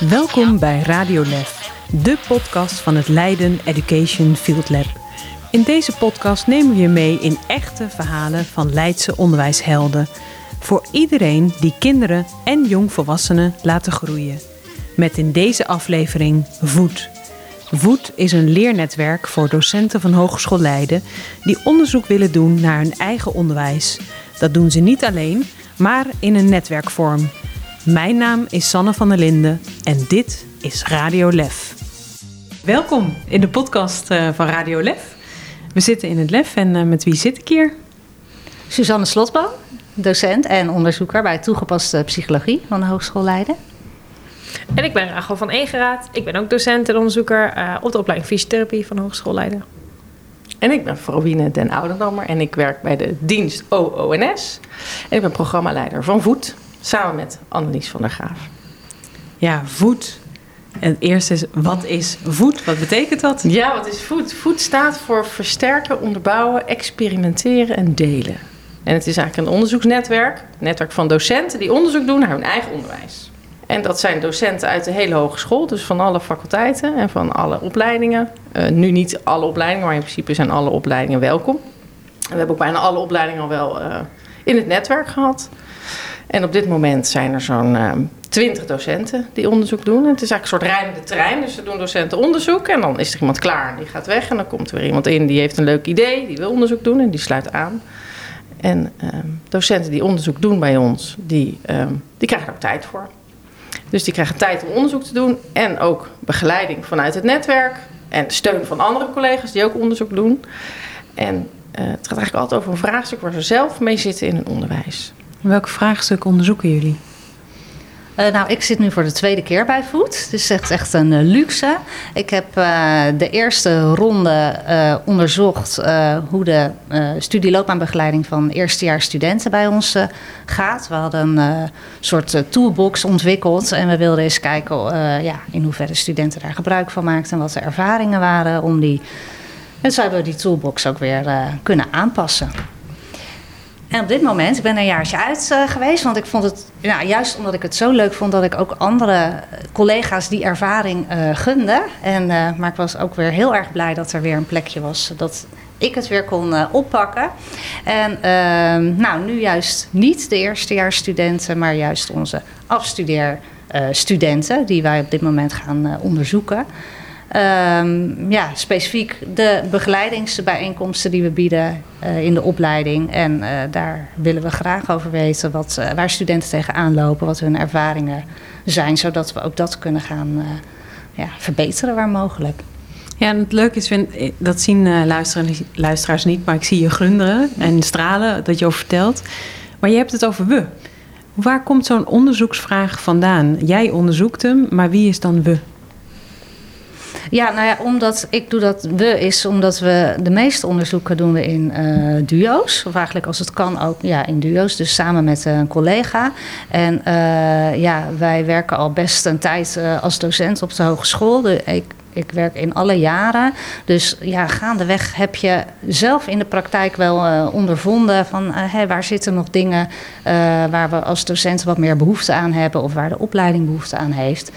Welkom bij Radio Lef, de podcast van het Leiden Education Field Lab. In deze podcast nemen we je mee in echte verhalen van Leidse onderwijshelden. Voor iedereen die kinderen en jongvolwassenen laten groeien. Met in deze aflevering Voet. Voet is een leernetwerk voor docenten van Hogeschool Leiden die onderzoek willen doen naar hun eigen onderwijs. Dat doen ze niet alleen, maar in een netwerkvorm. Mijn naam is Sanne van der Linden en dit is Radio Lef. Welkom in de podcast eh, van Radio Lef. We zitten in het Lef en eh, met wie zit ik hier? Suzanne Slotboom, docent en onderzoeker bij toegepaste psychologie van de Hogeschool Leiden. En ik ben Rachel van Egeraat. Ik ben ook docent en onderzoeker uh, op de opleiding fysiotherapie van de Hogeschool Leiden. En ik ben Frobine den Ouderdammer en ik werk bij de dienst OONS. En ik ben programmaleider van Voet, samen met Annelies van der Graaf. Ja, voet. En het eerste is, wat is voet? Wat betekent dat? Ja, wat is voet? Voet staat voor versterken, onderbouwen, experimenteren en delen. En het is eigenlijk een onderzoeksnetwerk, een netwerk van docenten die onderzoek doen naar hun eigen onderwijs. En dat zijn docenten uit de hele hogeschool, dus van alle faculteiten en van alle opleidingen. Uh, nu niet alle opleidingen, maar in principe zijn alle opleidingen welkom. En we hebben ook bijna alle opleidingen al wel uh, in het netwerk gehad. En op dit moment zijn er zo'n uh, 20 docenten die onderzoek doen. En het is eigenlijk een soort rijdende trein. Dus ze doen docenten onderzoek en dan is er iemand klaar en die gaat weg. En dan komt er weer iemand in die heeft een leuk idee, die wil onderzoek doen en die sluit aan. En docenten die onderzoek doen bij ons, die, die krijgen er ook tijd voor. Dus die krijgen tijd om onderzoek te doen en ook begeleiding vanuit het netwerk en steun van andere collega's die ook onderzoek doen. En uh, het gaat eigenlijk altijd over een vraagstuk waar ze zelf mee zitten in hun onderwijs. Welk vraagstuk onderzoeken jullie? Uh, nou, ik zit nu voor de tweede keer bij Voet. Dus het is echt een uh, luxe. Ik heb uh, de eerste ronde onderzocht hoe de studieloopbaanbegeleiding van eerstejaars studenten bij ons gaat. We hadden een soort toolbox ontwikkeld en we wilden eens kijken ja, in hoeverre studenten daar gebruik van maakten en wat de ervaringen waren om die. En zo hebben we die toolbox ook weer kunnen aanpassen. En op dit moment, ik ben een jaartje uit uh, geweest, want ik vond het, ja, juist omdat ik het zo leuk vond, dat ik ook andere collega's die ervaring uh, gunde. En, uh, maar ik was ook weer heel erg blij dat er weer een plekje was, dat ik het weer kon oppakken. En ehm, nou, nu juist niet de eerstejaarsstudenten, maar juist onze afstudeerstudenten, die wij op dit moment gaan onderzoeken. Um, ja, specifiek de begeleidingsbijeenkomsten die we bieden uh, in de opleiding. En uh, daar willen we graag over weten wat, uh, waar studenten tegenaan lopen, wat hun ervaringen zijn, zodat we ook dat kunnen gaan ja, verbeteren waar mogelijk. Ja, en het leuke is, dat zien luisteraars niet, maar ik zie je glunderen en stralen dat je over vertelt. Maar je hebt het over we. Waar komt zo'n onderzoeksvraag vandaan? Jij onderzoekt hem, maar wie is dan we? Ja, nou ja, omdat ik doe dat we is omdat we de meeste onderzoeken doen we in uh, duo's. Of eigenlijk als het kan ook ja, in duo's. Dus samen met een collega. En uh, ja, wij werken al best een tijd uh, als docent op de hogeschool. Ik, ik werk in alle jaren. Dus ja, gaandeweg heb je zelf in de praktijk wel ondervonden van hey, waar zitten nog dingen uh, waar we als docenten wat meer behoefte aan hebben of waar de opleiding behoefte aan heeft.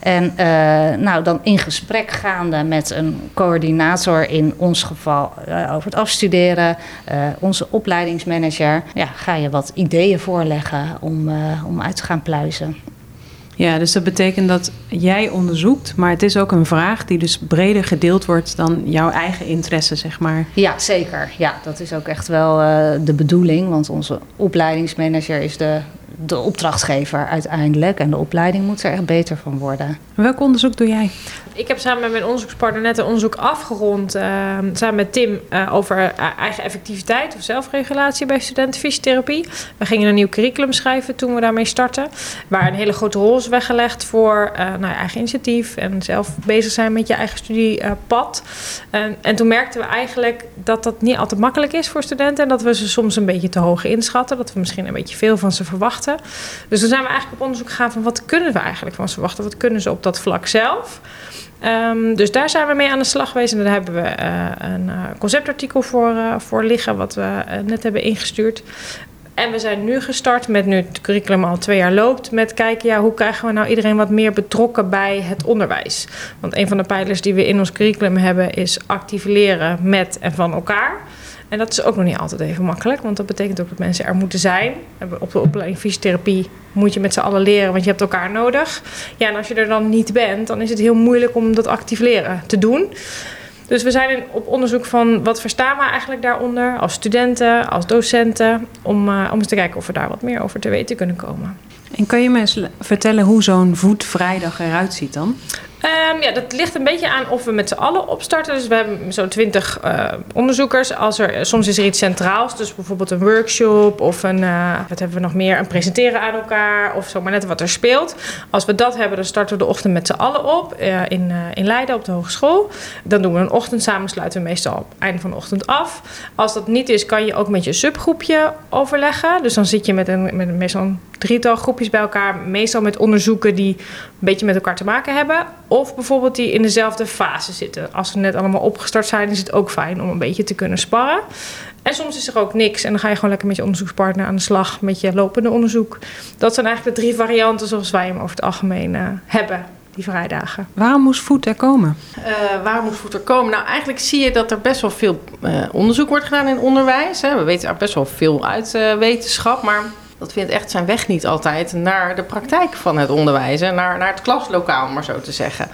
En uh, nou, dan in gesprek gaande met een coördinator, in ons geval uh, over het afstuderen, uh, onze opleidingsmanager, ja, ga je wat ideeën voorleggen om, om uit te gaan pluizen. Ja, dus dat betekent dat jij onderzoekt, maar het is ook een vraag die dus breder gedeeld wordt dan jouw eigen interesse, zeg maar. Ja, zeker. Ja, dat is ook echt wel uh, de bedoeling, want onze opleidingsmanager is de, de opdrachtgever uiteindelijk en de opleiding moet er echt beter van worden. Welk onderzoek doe jij? Ik heb samen met mijn onderzoekspartner net een onderzoek afgerond, uh, samen met Tim, uh, over eigen effectiviteit of zelfregulatie bij studenten fysiotherapie. We gingen een nieuw curriculum schrijven toen we daarmee starten, waar een hele grote rol is weggelegd voor nou, eigen initiatief en zelf bezig zijn met je eigen studiepad. En toen merkten we eigenlijk dat dat niet altijd makkelijk is voor studenten en dat we ze soms een beetje te hoog inschatten, dat we misschien een beetje veel van ze verwachten. Dus toen zijn we eigenlijk op onderzoek gegaan van wat kunnen we eigenlijk van ze verwachten, wat kunnen ze op dat vlak zelf. Um, dus daar zijn we mee aan de slag geweest. En daar hebben we uh, een uh, conceptartikel voor, uh, voor liggen, wat we net hebben ingestuurd. En we zijn nu gestart met nu het curriculum al twee jaar loopt. Met kijken, ja, hoe krijgen we nou iedereen wat meer betrokken bij het onderwijs? Want een van de pijlers die we in ons curriculum hebben is actief leren met en van elkaar. En dat is ook nog niet altijd even makkelijk, want dat betekent ook dat mensen er moeten zijn. Op de opleiding fysiotherapie moet je met z'n allen leren, want je hebt elkaar nodig. Ja, en als je er dan niet bent, dan is het heel moeilijk om dat actief leren te doen. Dus we zijn op onderzoek van wat verstaan we eigenlijk daaronder als studenten, als docenten, om, uh, om eens te kijken of we daar wat meer over te weten kunnen komen. En kan je me eens vertellen hoe zo'n voetvrijdag eruit ziet dan? Um, ja, dat ligt een beetje aan of we met z'n allen opstarten. Dus we hebben zo'n twintig uh, onderzoekers. Als er, soms is er iets centraals, dus bijvoorbeeld een workshop of een, uh, wat hebben we nog meer, een presenteren aan elkaar of zo, maar net wat er speelt. Als we dat hebben, dan starten we de ochtend met z'n allen op in, in Leiden op de hogeschool. Dan doen we een ochtend samen, sluiten we meestal op het einde van de ochtend af. Als dat niet is, kan je ook met je subgroepje overleggen. Dus dan zit je met, een, met meestal een drietal groepjes bij elkaar, meestal met onderzoeken die een beetje met elkaar te maken hebben. Of bijvoorbeeld die in dezelfde fase zitten. Als ze net allemaal opgestart zijn, is het ook fijn om een beetje te kunnen sparren. En soms is er ook niks. En dan ga je gewoon lekker met je onderzoekspartner aan de slag met je lopende onderzoek. Dat zijn eigenlijk de drie varianten zoals wij hem over het algemeen uh, hebben. Die vrijdagen. Waarom moest voet er komen? Uh, waarom moest voet er komen? Nou, eigenlijk zie je dat er best wel veel uh, onderzoek wordt gedaan in onderwijs. Hè. We weten er best wel veel uit wetenschap. Maar dat vindt echt zijn weg niet altijd naar de praktijk van het onderwijs. Naar, naar het klaslokaal, maar zo te zeggen.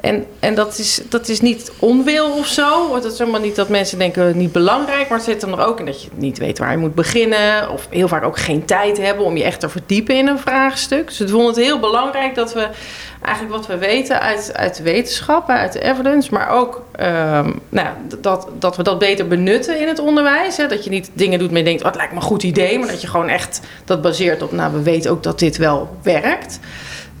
En, en dat, is, dat is niet onwil of zo. Het is helemaal niet dat mensen denken niet belangrijk. Maar het zit er ook in dat je niet weet waar je moet beginnen. Of heel vaak ook geen tijd hebben om je echt te verdiepen in een vraagstuk. Dus we vonden het heel belangrijk dat we eigenlijk wat we weten uit, uit de wetenschap, uit de evidence, maar ook um, nou, dat, dat we dat beter benutten in het onderwijs. Hè? Dat je niet dingen doet met denkt, oh, het lijkt me een goed idee, maar dat je gewoon echt dat baseert op, nou, we weten ook dat dit wel werkt.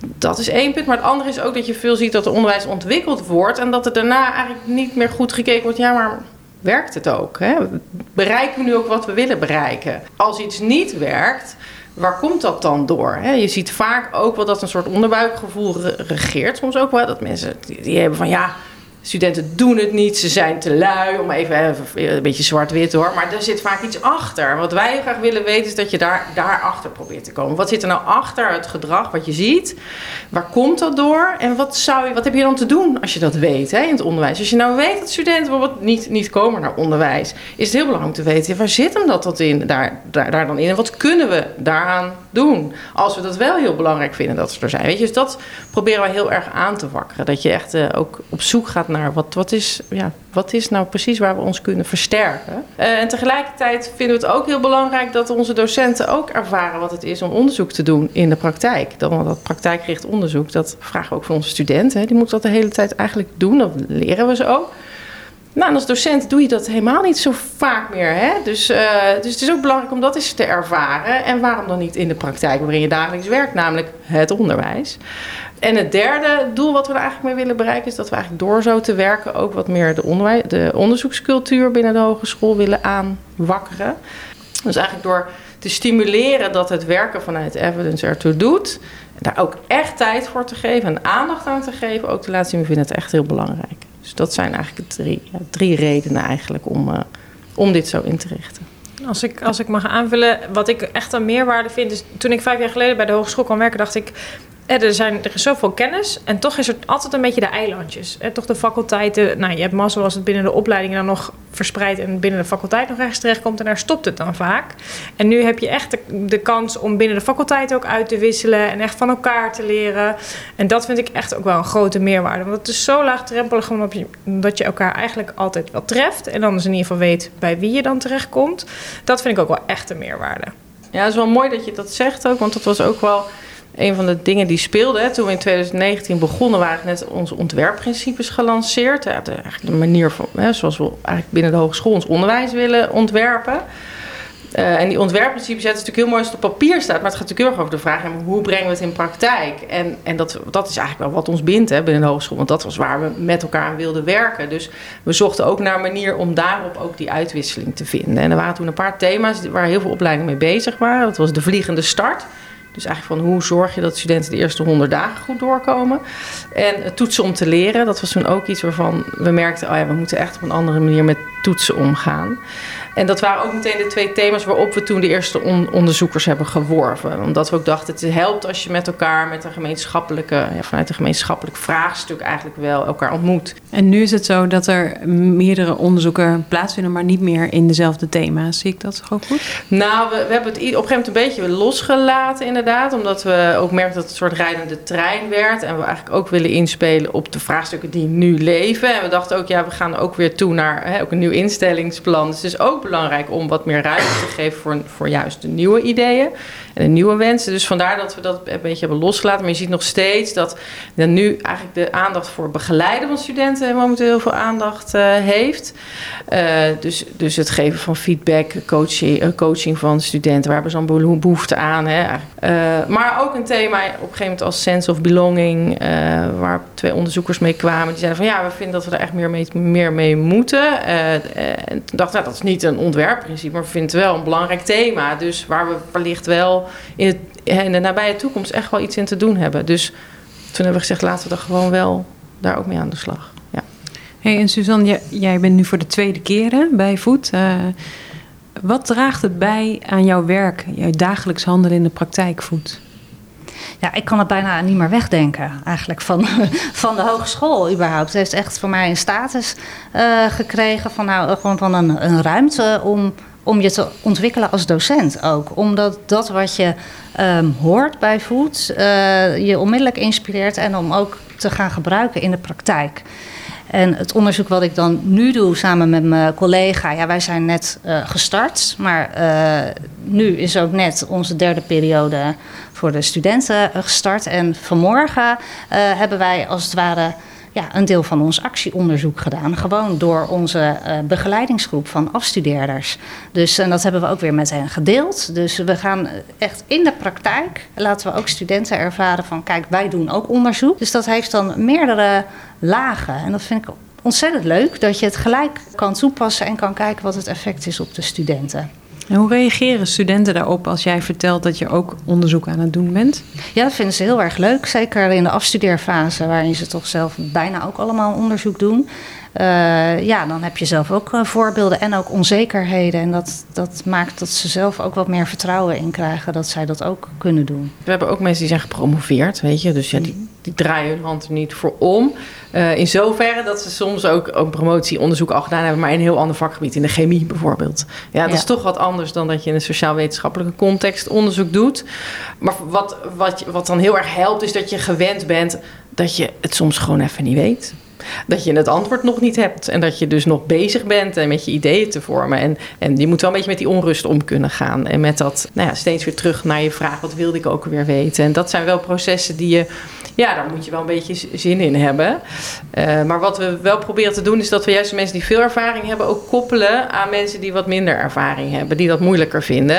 Dat is één punt. Maar het andere is ook dat je veel ziet dat het onderwijs ontwikkeld wordt en dat er daarna eigenlijk niet meer goed gekeken wordt. Ja, maar werkt het ook? Hè? Bereiken we nu ook wat we willen bereiken? Als iets niet werkt, waar komt dat dan door? Je ziet vaak ook wel dat een soort onderbuikgevoel regeert. Soms ook wel dat mensen die, hebben van ja, studenten doen het niet, ze zijn te lui, om even, een beetje zwart-wit hoor. Maar er zit vaak iets achter. Wat wij graag willen weten is dat je daar, daarachter probeert te komen. Wat zit er nou achter het gedrag wat je ziet? Waar komt dat door? En wat, zou je, wat heb je dan te doen als je dat weet hè, in het onderwijs? Als je nou weet dat studenten bijvoorbeeld niet, niet komen naar onderwijs, is het heel belangrijk te weten, waar zit hem dat, dat in, daar, daar, daar dan in? En wat kunnen we daaraan doen? Als we dat wel heel belangrijk vinden dat ze er zijn. Weet je, dus dat proberen we heel erg aan te wakkeren. Dat je echt uh, ook op zoek gaat wat, wat, is, ja, wat is nou precies waar we ons kunnen versterken. Uh, en tegelijkertijd vinden we het ook heel belangrijk dat onze docenten ook ervaren wat het is om onderzoek te doen in de praktijk. Dat, dat praktijkgericht onderzoek, dat vragen we ook van onze studenten. Hè. Die moeten dat de hele tijd eigenlijk doen, dat leren we ze ook. Nou, en als docent doe je dat helemaal niet zo vaak meer. Hè? Dus, uh, dus het is ook belangrijk om dat eens te ervaren. En waarom dan niet in de praktijk waarin je dagelijks werkt, namelijk het onderwijs. En het derde doel wat we er eigenlijk mee willen bereiken... is dat we eigenlijk door zo te werken... ook wat meer de, de onderzoekscultuur binnen de hogeschool willen aanwakkeren. Dus eigenlijk door te stimuleren dat het werken vanuit evidence ertoe doet... daar ook echt tijd voor te geven en aandacht aan te geven... ook te laten zien, we vinden het echt heel belangrijk. Dus dat zijn eigenlijk de drie, ja, drie redenen eigenlijk om, uh, om dit zo in te richten. Als ik, als ik mag aanvullen, wat ik echt een meerwaarde vind, is toen ik vijf jaar geleden bij de hogeschool kwam werken, dacht ik, er, zijn, er is zoveel kennis en toch is er altijd een beetje de eilandjes. En toch de faculteiten, nou je hebt mazzel als het binnen de opleiding dan nog verspreid en binnen de faculteit nog ergens terechtkomt en daar stopt het dan vaak. En nu heb je echt de, kans om binnen de faculteit ook uit te wisselen en echt van elkaar te leren. En dat vind ik echt ook wel een grote meerwaarde. Want het is zo laagdrempelig omdat je, dat je elkaar eigenlijk altijd wel treft en dan in ieder geval weet bij wie je dan terechtkomt. Dat vind ik ook wel echt een meerwaarde. Ja, het is wel mooi dat je dat zegt ook, want dat was ook wel een van de dingen die speelde. Toen we in 2019 begonnen, waren net onze ontwerpprincipes gelanceerd. de, eigenlijk de manier van, hè, zoals we eigenlijk binnen de hogeschool ons onderwijs willen ontwerpen. Uh, en die ontwerpprincipes, ja, is natuurlijk heel mooi als het op papier staat, maar het gaat natuurlijk heel erg over de vraag: hoe brengen we het in praktijk? En, en dat, dat is eigenlijk wel wat ons bindt hè, binnen de hogeschool, want dat was waar we met elkaar aan wilden werken. Dus we zochten ook naar een manier om daarop ook die uitwisseling te vinden. En er waren toen een paar thema's waar heel veel opleidingen mee bezig waren. Dat was de vliegende start. Dus eigenlijk van hoe zorg je dat studenten de eerste 100 dagen goed doorkomen. En toetsen om te leren, dat was toen ook iets waarvan we merkten, oh ja, we moeten echt op een andere manier met toetsen omgaan. En dat waren ook meteen de twee thema's waarop we toen de eerste onderzoekers hebben geworven. Omdat we ook dachten, het helpt als je met elkaar, met een gemeenschappelijke, ja, vanuit een gemeenschappelijk vraagstuk eigenlijk wel elkaar ontmoet. En nu is het zo dat er meerdere onderzoeken plaatsvinden, maar niet meer in dezelfde thema's. Zie ik dat gewoon goed? Nou, we, we hebben het op een gegeven moment een beetje losgelaten inderdaad. Omdat we ook merkten dat het een soort rijdende trein werd. En we eigenlijk ook willen inspelen op de vraagstukken die nu leven. En we dachten ook, ja, we gaan ook weer toe naar hè, ook een nieuw instellingsplan. Dus het is belangrijk om wat meer ruimte te geven voor, voor juist de nieuwe ideeën nieuwe wensen. Dus vandaar dat we dat een beetje hebben losgelaten. Maar je ziet nog steeds dat nu eigenlijk de aandacht voor begeleiden van studenten momenteel heel veel aandacht uh, heeft. Uh, dus, dus het geven van feedback, coaching, coaching van studenten, waar ze dan behoefte aan. Hè? maar ook een thema op een gegeven moment als sense of belonging, waar twee onderzoekers mee kwamen. Die zeiden van ja, we vinden dat we er echt meer mee, meer mee moeten. en dacht nou, dat is niet een ontwerpprincipe, maar we vinden het wel een belangrijk thema. Dus waar we wellicht wel in, het, in de nabije toekomst echt wel iets in te doen hebben. Dus toen hebben we gezegd, laten we er gewoon wel daar ook mee aan de slag. Ja. Hey, en Suzanne, jij, bent nu voor de tweede keer bij Voet. Uh, wat draagt het bij aan jouw werk, jouw dagelijks handelen in de praktijk Voet? Ja, ik kan het bijna niet meer wegdenken eigenlijk van, van de hogeschool überhaupt. Het heeft echt voor mij een status uh, gekregen van, nou, gewoon van een, een ruimte om om je te ontwikkelen als docent ook. Omdat dat wat je ehm, hoort bij voet uh, je onmiddellijk inspireert en om ook te gaan gebruiken in de praktijk. En het onderzoek wat ik dan nu doe samen met mijn collega, ja, wij zijn net uh, gestart, maar uh, nu is ook net onze derde periode voor de studenten gestart. En vanmorgen hebben wij als het ware ja, een deel van ons actieonderzoek gedaan. Gewoon door onze uh, begeleidingsgroep van afstudeerders. Dus en dat hebben we ook weer met hen gedeeld. Dus we gaan echt in de praktijk, laten we ook studenten ervaren van... kijk, wij doen ook onderzoek. Dus dat heeft dan meerdere lagen. En dat vind ik ontzettend leuk, dat je het gelijk kan toepassen... en kan kijken wat het effect is op de studenten. En hoe reageren studenten daarop als jij vertelt dat je ook onderzoek aan het doen bent? Ja, dat vinden ze heel erg leuk. Zeker in de afstudeerfase, waarin ze toch zelf bijna ook allemaal onderzoek doen. Uh, ja, dan heb je zelf ook uh, voorbeelden en ook onzekerheden. En dat, dat maakt dat ze zelf ook wat meer vertrouwen in krijgen dat zij dat ook kunnen doen. We hebben ook mensen die zijn gepromoveerd, weet je. Dus ja, die, die draaien hun hand er niet voor om. Uh, in zoverre dat ze soms ook, ook promotieonderzoek al gedaan hebben, maar in een heel ander vakgebied, in de chemie bijvoorbeeld. Ja, dat ja. is toch wat anders dan dat je in een sociaal-wetenschappelijke context onderzoek doet. Maar wat, wat, wat dan heel erg helpt, is dat je gewend bent dat je het soms gewoon even niet weet dat je het antwoord nog niet hebt. En dat je dus nog bezig bent en met je ideeën te vormen. En, en je moet wel een beetje met die onrust om kunnen gaan. En met dat nou ja, steeds weer terug naar je vraag: wat wilde ik ook weer weten? En dat zijn wel processen die je ja, daar moet je wel een beetje zin in hebben. Uh, maar wat we wel proberen te doen, is dat we juist de mensen die veel ervaring hebben, ook koppelen aan mensen die wat minder ervaring hebben, die dat moeilijker vinden.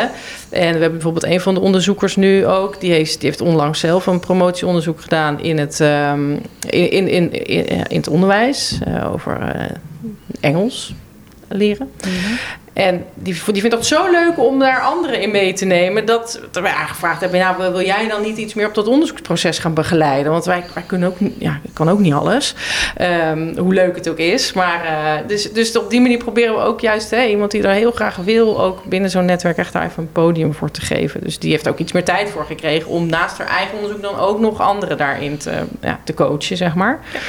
En we hebben bijvoorbeeld een van de onderzoekers nu ook, die heeft, die heeft onlangs zelf een promotieonderzoek gedaan in het, um, in, in, in, in, het onderwijs uh, over uh, Engels leren. -hmm. En die, die vindt dat zo leuk om daar anderen in mee te nemen. Dat, dat wij gevraagd hebben: wil jij dan niet iets meer op dat onderzoeksproces gaan begeleiden? Want wij, wij kunnen ook, ja, ik kan ook niet alles. Um, hoe leuk het ook is. Maar uh, dus, dus op die manier proberen we ook juist iemand die er heel graag wil, ook binnen zo'n netwerk echt daar even een podium voor te geven. Dus die heeft ook iets meer tijd voor gekregen om naast haar eigen onderzoek dan ook nog anderen daarin te, ja, te coachen, zeg maar. Ja.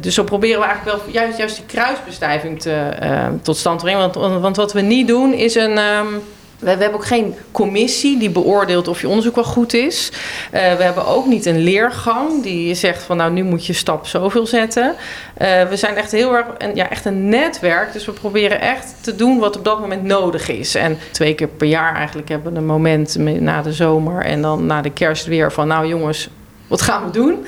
Dus zo proberen we eigenlijk wel juist, juist die kruisbestuiving te, uh, tot stand te brengen. Want, want wat we niet doen is een. Um, we, hebben ook geen commissie die beoordeelt of je onderzoek wel goed is. Uh, we hebben ook niet een leergang die zegt van nou nu moet je stap zoveel zetten. Uh, we zijn echt heel erg een, ja, echt een netwerk. Dus we proberen echt te doen wat op dat moment nodig is. En twee keer per jaar eigenlijk hebben we een moment na de zomer en dan na de kerst weer van nou jongens wat gaan we doen?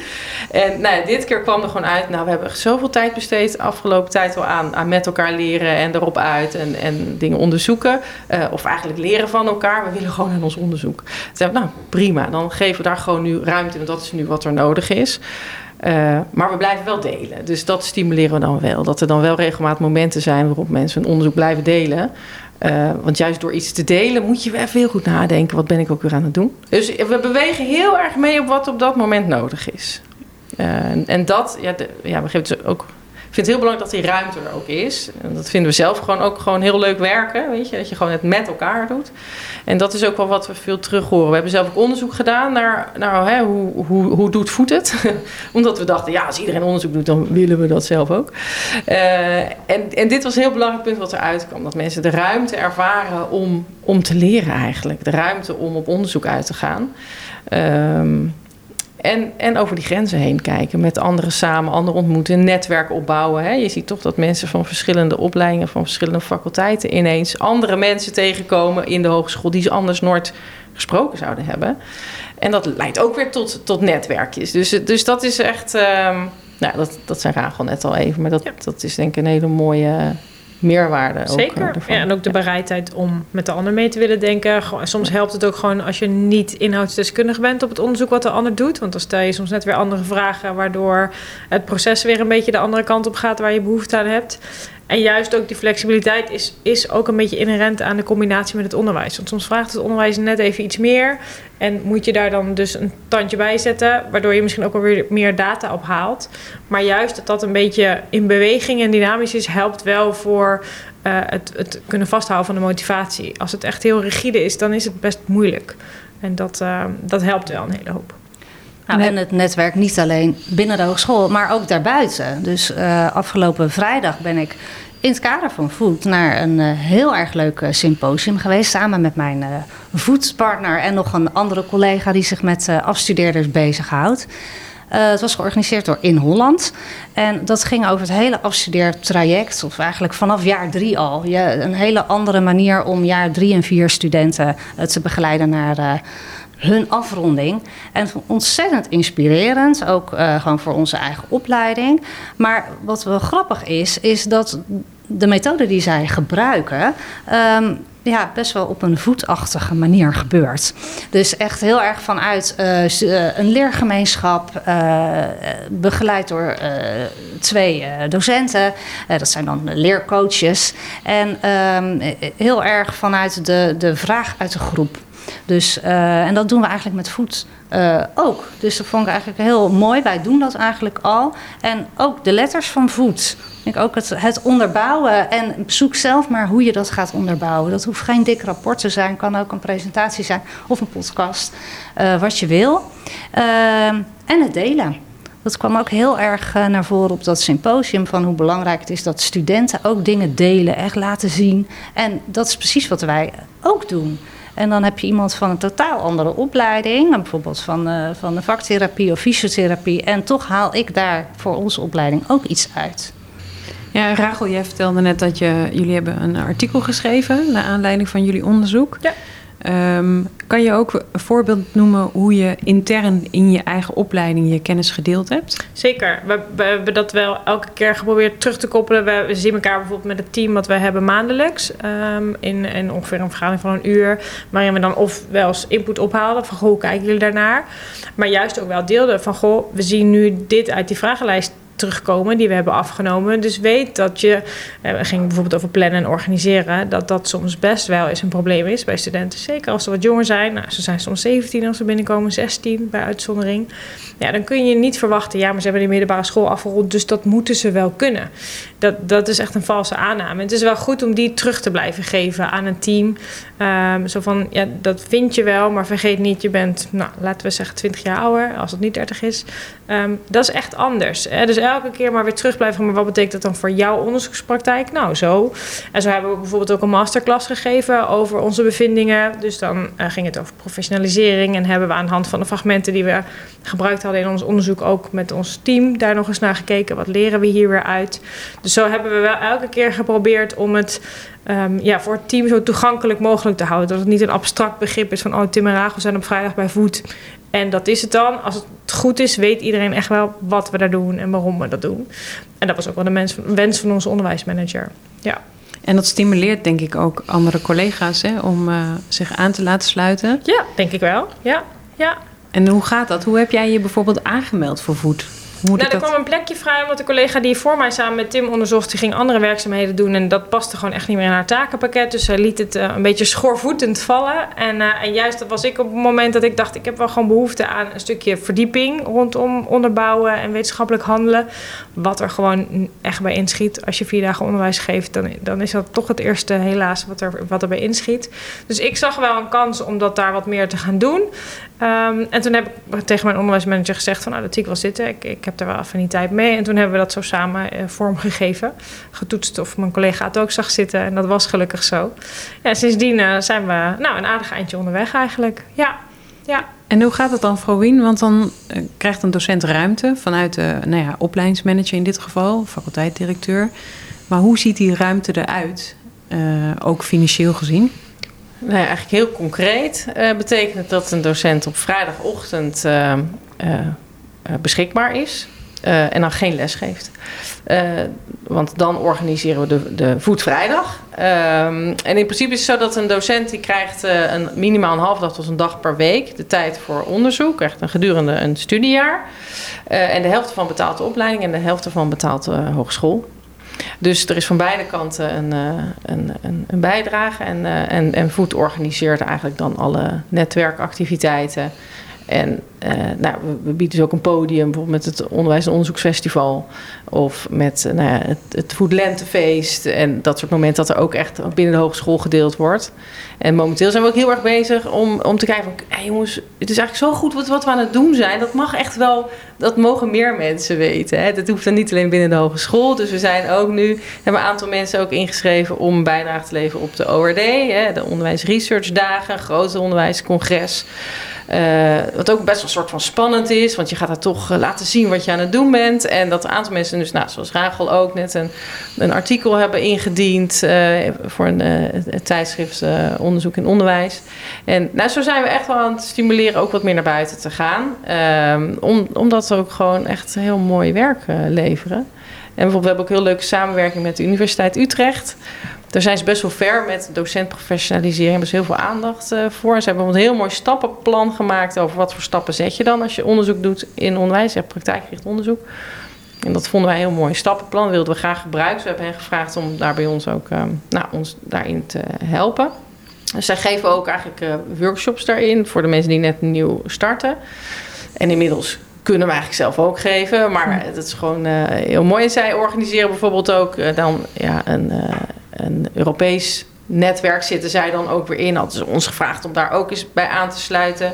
En nou dit keer kwam er gewoon uit, nou we hebben zoveel tijd besteed afgelopen tijd wel aan, aan met elkaar leren en erop uit en, en dingen onderzoeken. Uh, of eigenlijk leren van elkaar. We willen gewoon aan ons onderzoek. Nou prima, dan geven we daar gewoon nu ruimte, want dat is nu wat er nodig is. Uh, maar we blijven wel delen. Dus dat stimuleren we dan wel. Dat er dan wel regelmatig momenten zijn waarop mensen hun onderzoek blijven delen. Uh, want juist door iets te delen moet je even heel goed nadenken. Wat ben ik ook weer aan het doen? Dus we bewegen heel erg mee op wat op dat moment nodig is. Uh, en dat, ja, ja, we geven dus ook vind het heel belangrijk dat die ruimte er ook is. En dat vinden we zelf gewoon ook gewoon heel leuk werken. Weet je, dat je gewoon het met elkaar doet. En dat is ook wel wat we veel terug horen. We hebben zelf ook onderzoek gedaan naar, naar hè, hoe, hoe, hoe doet voet het? Omdat we dachten, ja, als iedereen onderzoek doet, dan willen we dat zelf ook. Uh, en, en dit was een heel belangrijk punt wat eruit kwam. Dat mensen de ruimte ervaren om, om te leren eigenlijk. De ruimte om op onderzoek uit te gaan. Um, en, en over die grenzen heen kijken, met anderen samen, anderen ontmoeten, een netwerk opbouwen. Hè. Je ziet toch dat mensen van verschillende opleidingen, van verschillende faculteiten ineens andere mensen tegenkomen in de hogeschool die ze anders nooit gesproken zouden hebben. En dat leidt ook weer tot, tot netwerkjes. Dus, dus dat is echt. Um, nou, dat, dat zijn Rachel net al even, maar dat, dat is denk ik een hele mooie meerwaarde. Zeker. Ook, ja, en ook de bereidheid om met de ander mee te willen denken. Soms helpt het ook gewoon als je niet inhoudsdeskundig bent op het onderzoek wat de ander doet. Want dan stel je soms net weer andere vragen, waardoor het proces weer een beetje de andere kant op gaat waar je behoefte aan hebt. En juist ook die flexibiliteit is, is ook een beetje inherent aan de combinatie met het onderwijs. Want soms vraagt het onderwijs net even iets meer. En moet je daar dan dus een tandje bij zetten, waardoor je misschien ook alweer meer data ophaalt. Maar juist dat dat een beetje in beweging en dynamisch is, helpt wel voor uh, het, het kunnen vasthouden van de motivatie. Als het echt heel rigide is, dan is het best moeilijk. En dat, uh, dat helpt wel een hele hoop. Nou, en het netwerk niet alleen binnen de hogeschool, maar ook daarbuiten. Dus uh, afgelopen vrijdag ben ik in het kader van Voet naar een uh, heel erg leuk uh, symposium geweest. Samen met mijn voetpartner en nog een andere collega die zich met afstudeerders bezighoudt. het was georganiseerd door In Holland. En dat ging over het hele afstudeertraject, of eigenlijk vanaf jaar drie al. Je, een hele andere manier om jaar drie en vier studenten te begeleiden naar hun afronding. En ontzettend inspirerend, ook uh, gewoon voor onze eigen opleiding. Maar wat wel grappig is, is dat de methode die zij gebruiken. Um, ja, best wel op een voetachtige manier gebeurt. Dus echt heel erg vanuit uh, een leergemeenschap, begeleid door twee docenten. dat zijn dan leercoaches. En um, heel erg vanuit de, de vraag uit de groep. Dus, uh, en dat doen we eigenlijk met voet uh, ook. Dus dat vond ik eigenlijk heel mooi. Wij doen dat eigenlijk al. En ook de letters van voet. Ik ook het, het onderbouwen en zoek zelf maar hoe je dat gaat onderbouwen. Dat hoeft geen dik rapport te zijn, kan ook een presentatie zijn of een podcast, uh, wat je wil. en het delen. Dat kwam ook heel erg naar voren op dat symposium van hoe belangrijk het is dat studenten ook dingen delen, echt laten zien. En dat is precies wat wij ook doen. En dan heb je iemand van een totaal andere opleiding, bijvoorbeeld van, uh, van de vaktherapie of fysiotherapie. En toch haal ik daar voor onze opleiding ook iets uit. Ja, Rachel, jij vertelde net dat je, jullie hebben een artikel geschreven naar aanleiding van jullie onderzoek. Ja. Um, kan je ook een voorbeeld noemen hoe je intern in je eigen opleiding je kennis gedeeld hebt? Zeker. We, hebben dat wel elke keer geprobeerd terug te koppelen. We, zien elkaar bijvoorbeeld met het team wat we hebben maandelijks. Um, in, ongeveer een vergadering van een uur. Waarin we dan of wel eens input ophaalden van goh, kijken jullie daarnaar? Maar juist ook wel deelden van goh, we zien nu dit uit die vragenlijst terugkomen die we hebben afgenomen. Dus weet dat je, eh, we gingen bijvoorbeeld over plannen en organiseren, dat dat soms best wel eens een probleem is bij studenten. Zeker als ze wat jonger zijn. Nou, ze zijn soms 17 als ze binnenkomen, 16 bij uitzondering. Ja, dan kun je niet verwachten, ja, maar ze hebben die middelbare school afgerond, dus dat moeten ze wel kunnen. Dat, dat is echt een valse aanname. Het is wel goed om die terug te blijven geven aan een team. Um, zo van, ja, dat vind je wel, maar vergeet niet, je bent, nou, laten we zeggen 20 jaar ouder, als het niet 30 is. Um, dat is echt anders. Hè? Dus elke keer maar weer terug blijven, maar wat betekent dat dan voor jouw onderzoekspraktijk? Nou, zo. En zo hebben we bijvoorbeeld ook een masterclass gegeven over onze bevindingen. Dus dan uh, ging het over professionalisering en hebben we aan de hand van de fragmenten die we gebruikt hadden in ons onderzoek ook met ons team daar nog eens naar gekeken. Wat leren we hier weer uit? Dus zo hebben we wel elke keer geprobeerd om het um, ja, voor het team zo toegankelijk mogelijk te houden. Dat het niet een abstract begrip is van oh, Tim en Rachel zijn op vrijdag bij voet. En dat is het dan. Als het goed is, weet iedereen echt wel wat we daar doen en waarom we dat doen. En dat was ook wel de wens van onze onderwijsmanager. Ja. En dat stimuleert denk ik ook andere collega's hè, om uh, zich aan te laten sluiten. Ja, denk ik wel. Ja, ja. En hoe gaat dat? Hoe heb jij je bijvoorbeeld aangemeld voor voet? Moet nou, er dat... kwam een plekje vrij omdat de collega die voor mij samen met Tim onderzocht, die ging andere werkzaamheden doen en dat paste gewoon echt niet meer in haar takenpakket. Dus zij liet het eh, een beetje schoorvoetend vallen. En, eh, en juist dat was ik op het moment dat ik dacht, ik heb wel gewoon behoefte aan een stukje verdieping rondom onderbouwen en wetenschappelijk handelen. Wat er gewoon echt bij inschiet. Als je vier dagen onderwijs geeft, dan, dan is dat toch het eerste helaas wat er, wat er bij inschiet. Dus ik zag wel een kans om dat daar wat meer te gaan doen. Ehm, en toen heb ik tegen mijn onderwijsmanager gezegd van nou, dat zie ik wel zitten. Ik, ik heb er wel affiniteit mee. En toen hebben we dat zo samen eh, vormgegeven. Getoetst of mijn collega het ook zag zitten. En dat was gelukkig zo. Ja, sindsdien eh, zijn we nou, een aardig eindje onderweg eigenlijk. Ja, ja. En hoe gaat het dan, Vrouwien? Want dan eh, krijgt een docent ruimte vanuit de nou ja, opleidingsmanager in dit geval, faculteitdirecteur. Maar hoe ziet die ruimte eruit, ook financieel gezien? Nou ja, eigenlijk heel concreet eh, betekent het dat een docent op vrijdagochtend eh, eh, beschikbaar is en dan geen les geeft. Want dan organiseren we de, de voetvrijdag. En in principe is het zo dat een docent die krijgt een, minimaal een half dag tot een dag per week de tijd voor onderzoek. Krijgt een gedurende een studiejaar. En de helft van betaalt de opleiding en de helft van betaalt de hogeschool. Dus er is van beide kanten een, eh, een, een, een bijdrage. En, eh, en, en Voet organiseert eigenlijk dan alle netwerkactiviteiten. En eh, nou, we, bieden dus ook een podium, bijvoorbeeld met het Onderwijs- en Onderzoeksfestival. Of met eh, nou ja, het, het. En dat soort momenten dat er ook echt binnen de hogeschool gedeeld wordt. En momenteel zijn we ook heel erg bezig om, om te kijken van... Hey jongens, het is eigenlijk zo goed wat, wat we aan het doen zijn. Dat mag echt wel, dat mogen meer mensen weten. Hè? Dat hoeft dan niet alleen binnen de hogeschool. Dus we zijn ook nu, hebben een aantal mensen ook ingeschreven... om bijdrage te leveren op de ORD. Hè? De Onderwijs Research Dagen, onderwijscongres... Uh, wat ook best wel een soort van spannend is, want je gaat er toch uh, laten zien wat je aan het doen bent. En dat een aantal mensen, dus nou, zoals Rachel ook net een, een artikel hebben ingediend uh, voor een het tijdschrift Onderzoek in Onderwijs. En nou, zo zijn we echt wel aan het stimuleren ook wat meer naar buiten te gaan. om, omdat we ook gewoon echt heel mooi werk leveren. En bijvoorbeeld, we hebben ook heel leuke samenwerking met de Universiteit Utrecht. Daar zijn ze best wel ver met docentprofessionalisering. Hebben ze heel veel aandacht uh, voor. Ze hebben een heel mooi stappenplan gemaakt over wat voor stappen zet je dan als je onderzoek doet in onderwijs. Praktijkgericht onderzoek. En dat vonden wij een heel mooi stappenplan. Wilden we graag gebruiken. We hebben hen gevraagd om daar bij ons ook uh, nou, ons daarin te helpen. Dus zij geven ook eigenlijk uh, workshops daarin voor de mensen die net nieuw starten. En inmiddels kunnen we eigenlijk zelf ook geven. Maar het is gewoon uh, heel mooi. En zij organiseren bijvoorbeeld ook uh, dan ja, een, uh, een Europees netwerk. Zitten zij dan ook weer in. Hadden ze ons gevraagd om daar ook eens bij aan te sluiten.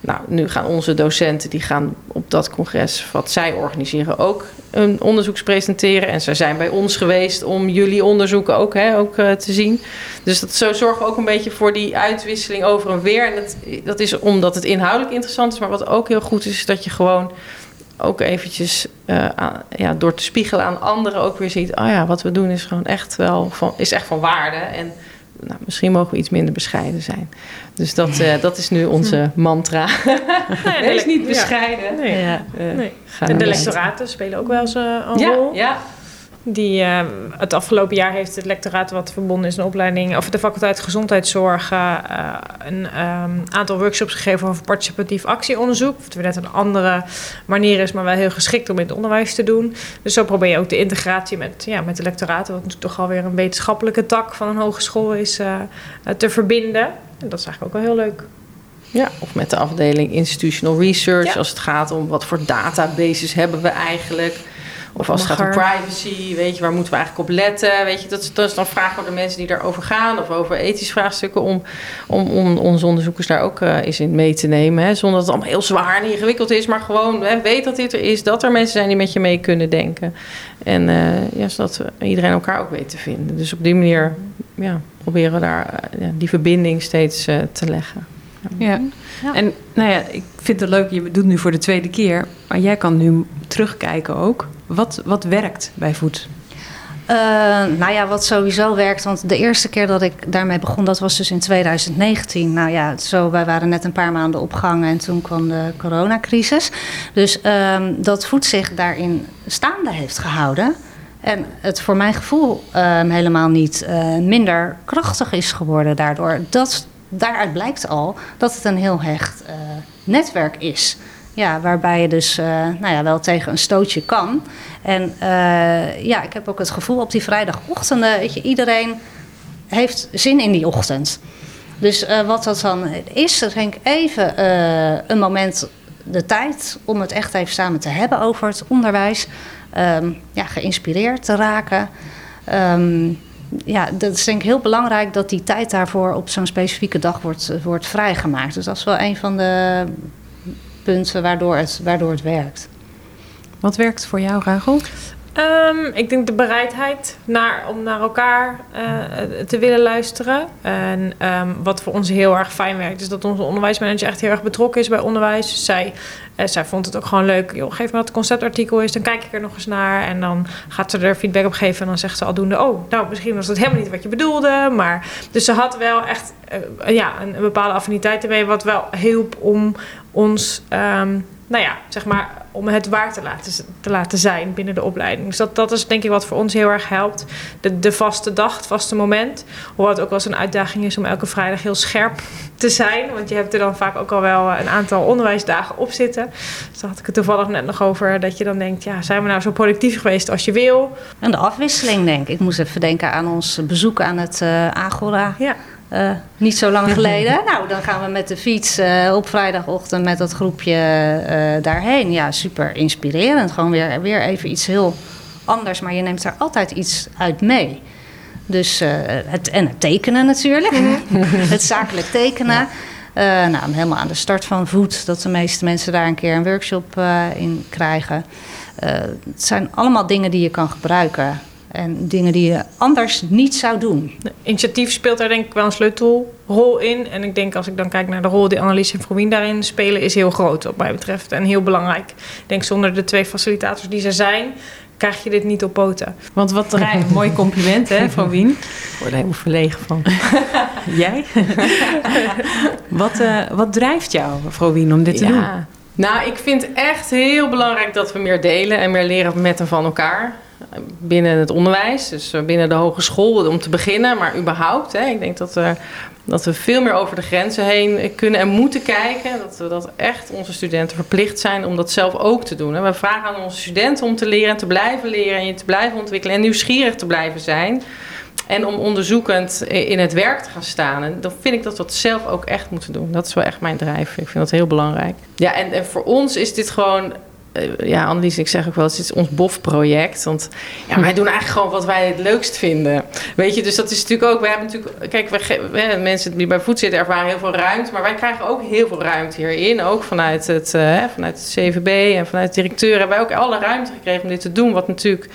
Nou, nu gaan onze docenten die gaan op dat congres wat zij organiseren ook een onderzoek presenteren. En ze zijn bij ons geweest om jullie onderzoeken ook, hè, ook uh, te zien. Dus dat, zo zorgen we ook een beetje voor die uitwisseling over en weer. En dat, dat is omdat het inhoudelijk interessant is. Maar wat ook heel goed is, is dat je gewoon ook eventjes aan, ja, door te spiegelen aan anderen ook weer ziet... oh ja, wat we doen is gewoon echt wel van, is echt van waarde. En nou, misschien mogen we iets minder bescheiden zijn. Dus dat, uh, dat is nu onze mantra. Ja, Wees niet bescheiden. Ja, nee. Ja. nee. En de lectoraten spelen ook wel eens uh, een ja, rol. Ja, die, uh, het afgelopen jaar heeft het lectoraat wat verbonden is een opleiding, of de faculteit gezondheidszorg, uh, een um, aantal workshops gegeven over participatief actieonderzoek. Wat weer net een andere manier is, maar wel heel geschikt om in het onderwijs te doen. Dus zo probeer je ook de integratie met, ja, met de lectoraten, wat natuurlijk toch alweer een wetenschappelijke tak van een hogeschool is, uh, te verbinden. En dat is eigenlijk ook wel heel leuk. Ja, of met de afdeling institutional research, ja. als het gaat om wat voor databases hebben we eigenlijk. Of als het gaat om privacy, weet je, waar moeten we eigenlijk op letten? Weet je, dat, dat is dan vragen voor de mensen die daarover gaan of over ethische vraagstukken om, om, om onze onderzoekers daar ook uh, eens in mee te nemen. Hè? Zonder dat het allemaal heel zwaar en ingewikkeld is, maar gewoon hè, weet dat dit er is, dat er mensen zijn die met je mee kunnen denken. En uh, ja, zodat iedereen elkaar ook weet te vinden. Dus op die manier ja, proberen we daar uh, ja, die verbinding steeds te leggen. Ja. ja. en nou ja, ik vind het leuk, je doet het nu voor de tweede keer, maar jij kan nu terugkijken ook. Wat, wat werkt bij voet? Uh, nou ja, wat sowieso werkt, want de eerste keer dat ik daarmee begon, dat was dus in 2019. Nou ja, zo, wij waren net een paar maanden op en toen kwam de coronacrisis. Dus um, dat voet zich daarin staande heeft gehouden. En het voor mijn gevoel um, helemaal niet uh, minder krachtig is geworden daardoor. Dat, daaruit blijkt al dat het een heel hecht uh, netwerk is. Ja, waarbij je dus nou ja, wel tegen een stootje kan. En ja, ik heb ook het gevoel op die vrijdagochtend, weet je, iedereen heeft zin in die ochtend. Dus wat dat dan is, dat denk ik even een moment de tijd om het echt even samen te hebben over het onderwijs. Um, ja, geïnspireerd te raken. Um, ja, dat is denk ik heel belangrijk dat die tijd daarvoor op zo'n specifieke dag wordt, wordt vrijgemaakt. Dus dat is wel een van de waardoor het, waardoor het werkt. Wat werkt voor jou, Rachel? Um, ik denk de bereidheid naar, om naar elkaar uh, te willen luisteren. En um, wat voor ons heel erg fijn werkt, is dat onze onderwijsmanager echt heel erg betrokken is bij onderwijs. Zij, uh, zij vond het ook gewoon leuk. Joh, geef me wat het conceptartikel is, dan kijk ik er nog eens naar. En dan gaat ze er feedback op geven. En dan zegt ze aldoende: Oh, nou, misschien was dat helemaal niet wat je bedoelde. Maar dus ze had wel echt uh, ja, een, een, bepaalde affiniteit ermee, wat wel hielp om ons. Um, nou ja, zeg maar, om het waar te laten, te laten zijn binnen de opleiding. Dus dat, dat is denk ik wat voor ons heel erg helpt. De, de vaste dag, het vaste moment. Hoewel het ook wel eens een uitdaging is om elke vrijdag heel scherp te zijn. Want je hebt er dan vaak ook al wel een aantal onderwijsdagen op zitten. Dus daar had ik het toevallig net nog over. Dat je dan denkt, ja, zijn we nou zo productief geweest als je wil? En de afwisseling denk ik. Ik moest even denken aan ons bezoek aan het uh, Agora. Ja. Uh, niet zo lang geleden. nou, dan gaan we met de fiets uh, op vrijdagochtend met dat groepje uh, daarheen. Ja, super inspirerend. Gewoon weer, weer even iets heel anders, maar je neemt daar altijd iets uit mee. Dus het, en het tekenen natuurlijk. het zakelijk tekenen. Ja. nou, helemaal aan de start van voet, dat de meeste mensen daar een keer een workshop in krijgen. het zijn allemaal dingen die je kan gebruiken en dingen die je anders niet zou doen. Initiatief speelt daar denk ik wel een sleutelrol in. En ik denk als ik dan kijk naar de rol die Annelies en Vrouwien daarin spelen... is heel groot wat mij betreft en heel belangrijk. Ik denk zonder de twee facilitators die ze zijn... krijg je dit niet op poten. Want wat een mooi compliment hè, Vrouwien. Ik word er helemaal verlegen van. Jij? wat, uh, wat drijft jou, Vrouwien, om dit te ja. doen? Nou, ik vind echt heel belangrijk dat we meer delen en meer leren met en van elkaar binnen het onderwijs, dus eh, binnen de hogeschool om te beginnen, maar überhaupt. Hè, ik denk dat, we, dat we veel meer over de grenzen heen kunnen en moeten kijken. Dat we dat echt onze studenten verplicht zijn om dat zelf ook te doen. We vragen aan onze studenten om te leren en te blijven leren en je te blijven ontwikkelen en nieuwsgierig te blijven zijn. En om onderzoekend in het werk te gaan staan. En dan vind ik dat we dat zelf ook echt moeten doen. Dat is wel echt mijn drijf. Ik vind dat heel belangrijk. Ja, en, en voor ons is dit gewoon ja, Annelies, ik zeg ook wel, het is ons BOF-project. Want ja, wij doen eigenlijk gewoon wat wij het leukst vinden. Weet je, dus dat is natuurlijk ook... We hebben natuurlijk... Kijk, we, mensen die bij voet zitten ervaren heel veel ruimte. Maar wij krijgen ook heel veel ruimte hierin. Ook vanuit het, uh, vanuit het CVB en vanuit de directeur... hebben wij ook alle ruimte gekregen om dit te doen. Wat natuurlijk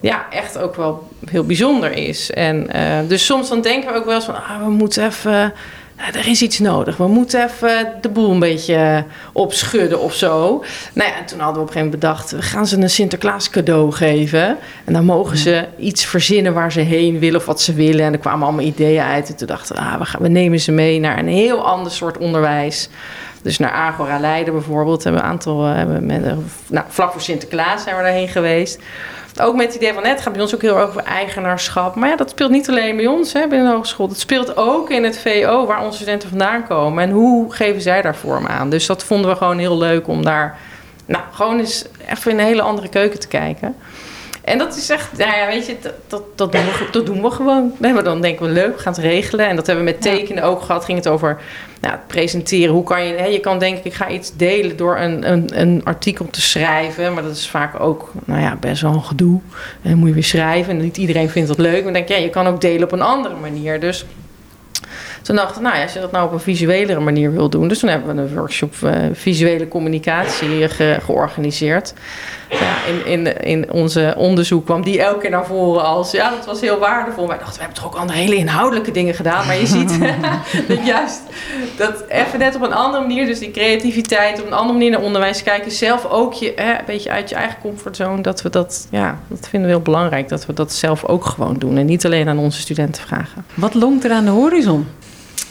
ja, echt ook wel heel bijzonder is. En uh, dus soms dan denken we ook wel eens van... Ah, we moeten even er is iets nodig. We moeten even de boel een beetje opschudden of zo. Nou ja, en toen hadden we op een gegeven moment bedacht... we gaan ze een Sinterklaas cadeau geven. En dan mogen ze iets verzinnen waar ze heen willen of wat ze willen. En er kwamen allemaal ideeën uit. En toen dachten we, ah, we, gaan, we nemen ze mee naar een heel ander soort onderwijs. Dus naar Agora Leiden bijvoorbeeld. Hebben we een aantal... Eh, hebben met, nou, vlak voor Sinterklaas zijn we daarheen geweest... Ook met het idee van net gaat bij ons ook heel erg over eigenaarschap. Maar ja, dat speelt niet alleen bij ons hè, binnen de hogeschool. Dat speelt ook in het VO waar onze studenten vandaan komen. En hoe geven zij daar vorm aan? Dus dat vonden we gewoon heel leuk om daar nou, gewoon eens even in een hele andere keuken te kijken. En dat is echt, nou ja, weet je, dat, dat, dat, doen, we, dat doen we gewoon. Nee, dan denken we leuk, we gaan het regelen. En dat hebben we met tekenen ook gehad. Ging het over nou, presenteren. Hoe kan je, hè, je kan denken, ik ga iets delen door een, een, een artikel te schrijven. Maar dat is vaak ook, nou ja, best wel een gedoe. En dan moet je weer schrijven. En niet iedereen vindt dat leuk. Maar denk je, ja, je kan ook delen op een andere manier. Dus toen dacht ik, nou ja, als je dat nou op een visuelere manier wil doen. Dus toen hebben we een workshop uh, visuele communicatie ge georganiseerd. Ja, in, in, in onze onderzoek kwam die elke keer naar voren als... ja, dat was heel waardevol. Wij dachten, we hebben toch ook andere hele inhoudelijke dingen gedaan. Maar je ziet dat juist dat even net op een andere manier... dus die creativiteit, op een andere manier naar onderwijs kijken... zelf ook je, hè, een beetje uit je eigen comfortzone... dat we dat, ja, dat vinden we heel belangrijk... dat we dat zelf ook gewoon doen. En niet alleen aan onze studenten vragen. Wat longt er aan de horizon?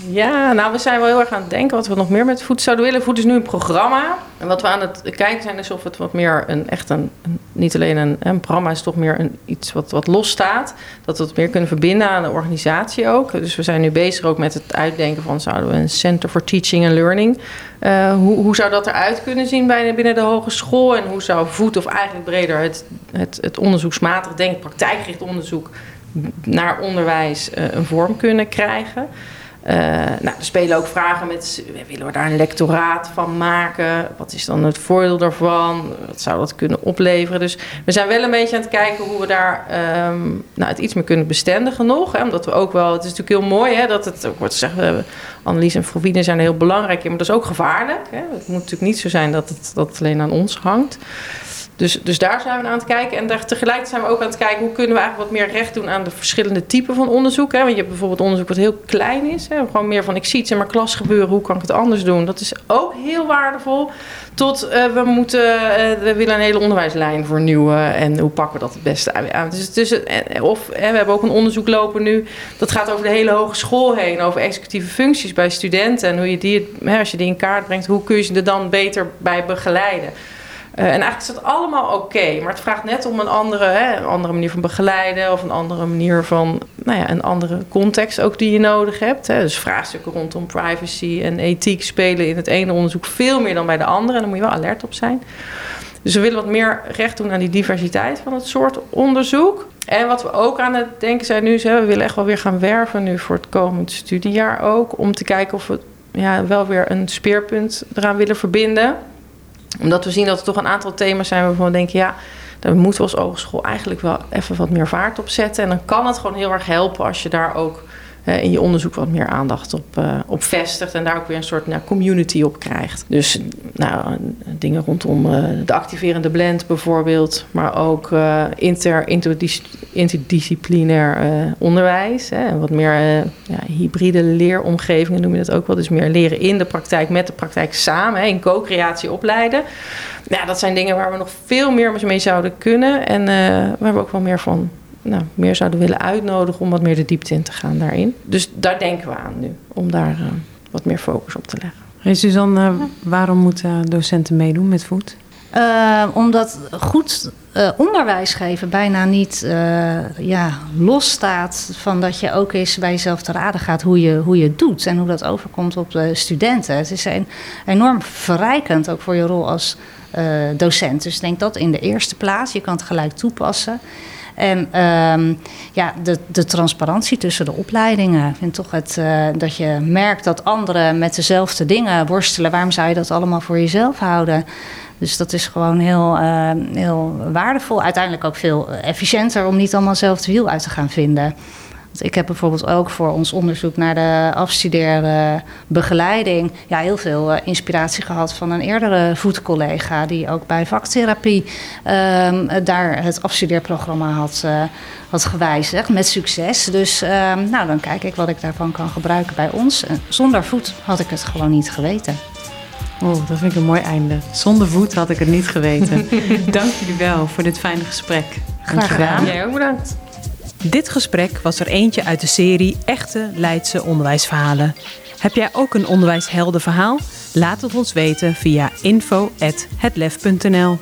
Ja, nou, we zijn wel heel erg aan het denken wat we nog meer met voet zouden willen. Voet is nu een programma. En wat we aan het kijken zijn is of het wat meer een echt een, niet alleen een, een programma is toch meer een, iets wat, wat los staat. Dat we het meer kunnen verbinden aan de organisatie ook. Dus we zijn nu bezig ook met het uitdenken van zouden we een Center for Teaching and Learning. Uh, hoe, hoe zou dat eruit kunnen zien binnen de hogeschool? En hoe zou voet of eigenlijk breder het, het, het onderzoeksmatig denk praktijkgericht onderzoek naar onderwijs uh, een vorm kunnen krijgen? Uh, nou, er spelen ook vragen met, willen we daar een lectoraat van maken? Wat is dan het voordeel daarvan? Wat zou dat kunnen opleveren? Dus we zijn wel een beetje aan het kijken hoe we daar um, nou, het iets meer kunnen bestendigen nog. Hè? Omdat we ook wel, het is natuurlijk heel mooi hè, dat het wordt gezegd, we analyse en frovine zijn heel belangrijk in, maar dat is ook gevaarlijk. Hè? Het moet natuurlijk niet zo zijn dat het, dat het alleen aan ons hangt. Dus, dus daar zijn we aan het kijken. En tegelijkertijd zijn we ook aan het kijken hoe kunnen we eigenlijk wat meer recht doen aan de verschillende typen van onderzoek. Hè? Want je hebt bijvoorbeeld onderzoek wat heel klein is. Hè? Gewoon meer van ik zie het in mijn klas gebeuren, hoe kan ik het anders doen? Dat is ook heel waardevol. Tot uh, we moeten, uh, we willen een hele onderwijslijn vernieuwen. En hoe pakken we dat het beste aan? Dus, dus, of we hebben ook een onderzoek lopen nu. Dat gaat over de hele hogeschool heen. Over executieve functies bij studenten. En hoe je die, als je die in kaart brengt, hoe kun je ze er dan beter bij begeleiden? Uh, en eigenlijk is dat allemaal oké, maar het vraagt net om een andere, hè, een andere manier van begeleiden of een andere manier van, nou ja, een andere context ook die je nodig hebt. Hè. Dus vraagstukken rondom privacy en ethiek spelen in het ene onderzoek veel meer dan bij de andere en daar moet je wel alert op zijn. Dus we willen wat meer recht doen aan die diversiteit van het soort onderzoek. En wat we ook aan het denken zijn nu, is, hè, we willen echt wel weer gaan werven nu voor het komend studiejaar ook, om te kijken of we ja, wel weer een speerpunt eraan willen verbinden omdat we zien dat er toch een aantal thema's zijn waarvan we denken, ja, daar moeten we als hogeschool eigenlijk wel even wat meer vaart op zetten. En dan kan het gewoon heel erg helpen als je daar ook in je onderzoek wat meer aandacht op, uh, op vestigt. En daar ook weer een soort nou, community op krijgt. Dus nou, dingen rondom uh, de activerende blend bijvoorbeeld. Maar ook inter, interdisciplinair onderwijs. Hè, wat meer ja, hybride leeromgevingen noem je dat ook wel. Dus meer leren in de praktijk, met de praktijk samen. Hè, in co-creatie opleiden. Ja, dat zijn dingen waar we nog veel meer mee zouden kunnen. En waar we ook wel meer van nou, meer zouden willen uitnodigen om wat meer de diepte in te gaan daarin. Dus daar denken we aan nu, om daar uh, wat meer focus op te leggen. Hey Suzanne, uh, waarom moeten docenten meedoen met voet? Uh, omdat goed onderwijs geven bijna niet ja, losstaat van dat je ook eens bij jezelf te raden gaat hoe je, hoe je het doet en hoe dat overkomt op de studenten. Het is een, enorm verrijkend ook voor je rol als docent. Dus ik denk dat in de eerste plaats. Je kan het gelijk toepassen. En um, ja, de, de transparantie tussen de opleidingen. Vind toch het, uh, dat je merkt dat anderen met dezelfde dingen worstelen. Waarom zou je dat allemaal voor jezelf houden? Dus dat is gewoon heel, uh, heel waardevol. Uiteindelijk ook veel efficiënter om niet allemaal zelf het wiel uit te gaan vinden ik heb bijvoorbeeld ook voor ons onderzoek naar de afstudeerbegeleiding ja, heel veel eh, inspiratie gehad van een eerdere voetcollega die ook bij vaktherapie um, daar het afstudeerprogramma had, uh, had gewijzigd met succes. Dus um, nou, dan kijk ik wat ik daarvan kan gebruiken bij ons. En zonder voet had ik het gewoon niet geweten. Oh, dat vind ik een mooi einde. Zonder voet had ik het niet geweten. Dank jullie wel voor dit fijne gesprek. Graag gedaan. Jij ook bedankt. Dit gesprek was er eentje uit de serie Echte Leidse onderwijsverhalen. Heb jij ook een onderwijsheldenverhaal? Laat het ons weten via info.hetlef.nl